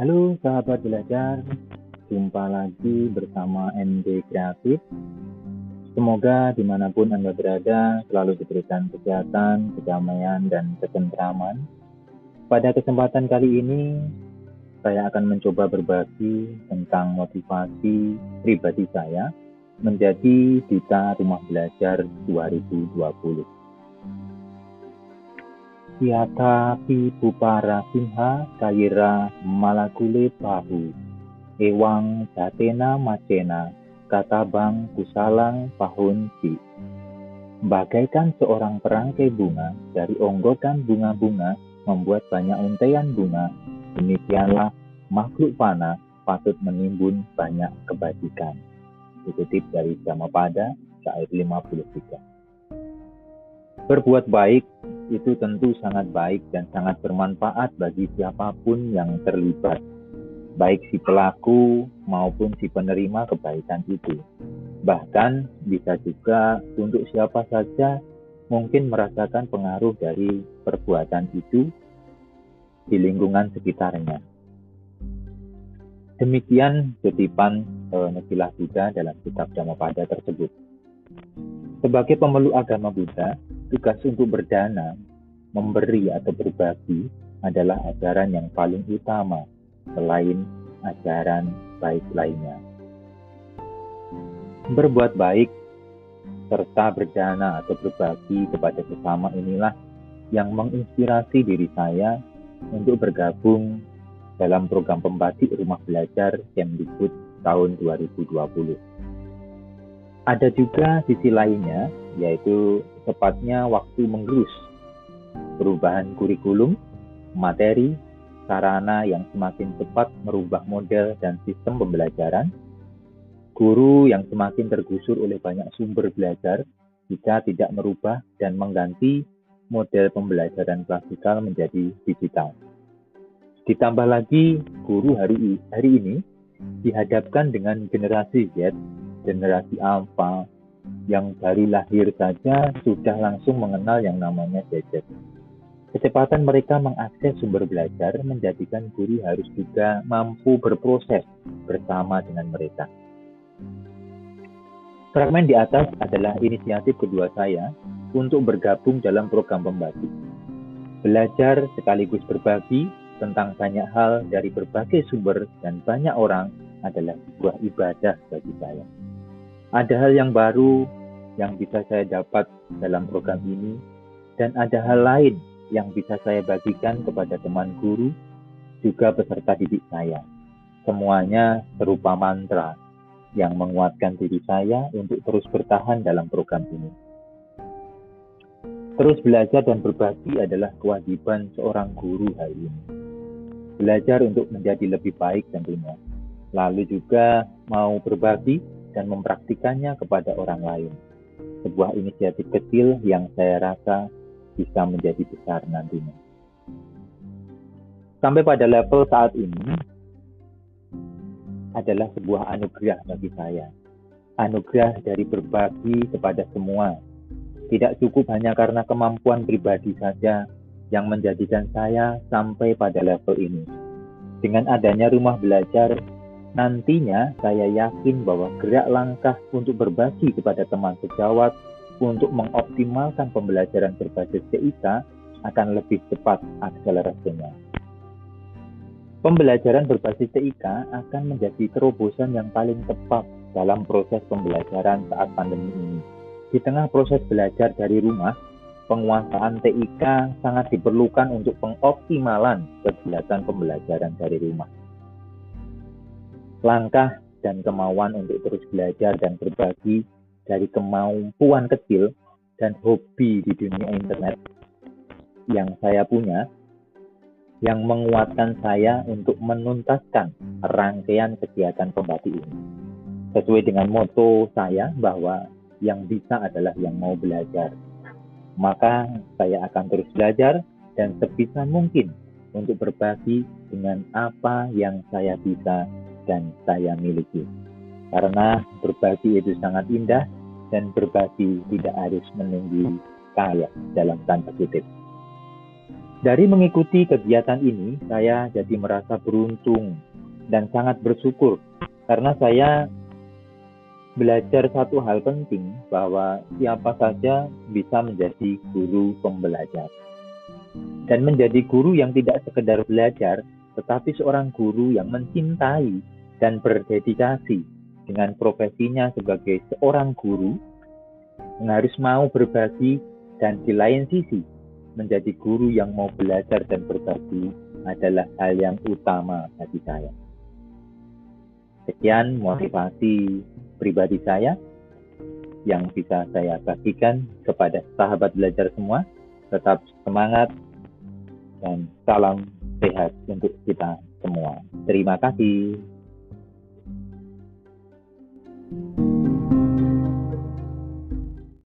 Halo sahabat belajar, jumpa lagi bersama MD Kreatif. Semoga di mana pun Anda berada selalu diberikan kesehatan, kedamaian, dan ketentraman. Pada kesempatan kali ini, saya akan mencoba berbagi tentang motivasi pribadi saya menjadi Duta Rumah Belajar 2020. Siata pi pupara simha kaira malakule pahu. Ewang jatena macena katabang kusalang pahun si. Bagaikan seorang perangkai bunga dari onggotan bunga-bunga membuat banyak untaian bunga, demikianlah makhluk panah patut menimbun banyak kebajikan. Dikutip dari Jamapada, syair 53. Berbuat baik itu tentu sangat baik dan sangat bermanfaat bagi siapa pun yang terlibat, baik si pelaku maupun si penerima kebaikan itu. Bahkan bisa juga untuk siapa saja mungkin merasakan pengaruh dari perbuatan itu di lingkungan sekitarnya. Demikian kutipan eh, Nasilah Buddha dalam kitab Dhammapada tersebut. Sebagai pemeluk agama Buddha, tugas untuk berdana, memberi atau berbagi adalah ajaran yang paling utama selain ajaran baik lainnya. Berbuat baik serta berdana atau berbagi kepada sesama inilah yang menginspirasi diri saya untuk bergabung dalam program pembatik rumah belajar Kemdikbud tahun 2020. Ada juga sisi lainnya, yaitu tepatnya waktu menggerus perubahan kurikulum, materi, sarana yang semakin cepat merubah model dan sistem pembelajaran, guru yang semakin tergusur oleh banyak sumber belajar jika tidak merubah dan mengganti model pembelajaran klasikal menjadi digital. Ditambah lagi, guru hari, hari ini dihadapkan dengan generasi Z generasi alpha yang baru lahir saja sudah langsung mengenal yang namanya gadget. Kecepatan mereka mengakses sumber belajar menjadikan guru harus juga mampu berproses bersama dengan mereka. Fragmen di atas adalah inisiatif kedua saya untuk bergabung dalam program pembagi. Belajar sekaligus berbagi tentang banyak hal dari berbagai sumber dan banyak orang adalah sebuah ibadah bagi saya. Ada hal yang baru yang bisa saya dapat dalam program ini, dan ada hal lain yang bisa saya bagikan kepada teman guru, juga peserta didik saya. Semuanya berupa mantra yang menguatkan diri saya untuk terus bertahan dalam program ini. Terus belajar dan berbagi adalah kewajiban seorang guru hari ini. Belajar untuk menjadi lebih baik tentunya. Lalu juga mau berbagi dan mempraktikannya kepada orang lain. Sebuah inisiatif kecil yang saya rasa bisa menjadi besar nantinya. Sampai pada level saat ini adalah sebuah anugerah bagi saya. Anugerah dari berbagi kepada semua. Tidak cukup hanya karena kemampuan pribadi saja yang menjadikan saya sampai pada level ini. Dengan adanya rumah belajar Nantinya saya yakin bahwa gerak langkah untuk berbagi kepada teman sejawat untuk mengoptimalkan pembelajaran berbasis CIK akan lebih cepat akselerasinya. Pembelajaran berbasis TIK akan menjadi terobosan yang paling tepat dalam proses pembelajaran saat pandemi ini. Di tengah proses belajar dari rumah, penguasaan TIK sangat diperlukan untuk pengoptimalan kegiatan pembelajaran dari rumah langkah dan kemauan untuk terus belajar dan berbagi dari kemampuan kecil dan hobi di dunia internet yang saya punya yang menguatkan saya untuk menuntaskan rangkaian kegiatan pembatik ini. Sesuai dengan moto saya bahwa yang bisa adalah yang mau belajar. Maka saya akan terus belajar dan sebisa mungkin untuk berbagi dengan apa yang saya bisa dan saya miliki. Karena berbagi itu sangat indah dan berbagi tidak harus menunggu kaya dalam tanda kutip. Dari mengikuti kegiatan ini, saya jadi merasa beruntung dan sangat bersyukur karena saya belajar satu hal penting bahwa siapa saja bisa menjadi guru pembelajar. Dan menjadi guru yang tidak sekedar belajar, tetapi seorang guru yang mencintai dan berdedikasi dengan profesinya sebagai seorang guru harus mau berbagi dan di lain sisi menjadi guru yang mau belajar dan berbagi adalah hal yang utama bagi saya. Sekian motivasi pribadi saya yang bisa saya bagikan kepada sahabat belajar semua. Tetap semangat dan salam sehat untuk kita semua. Terima kasih. you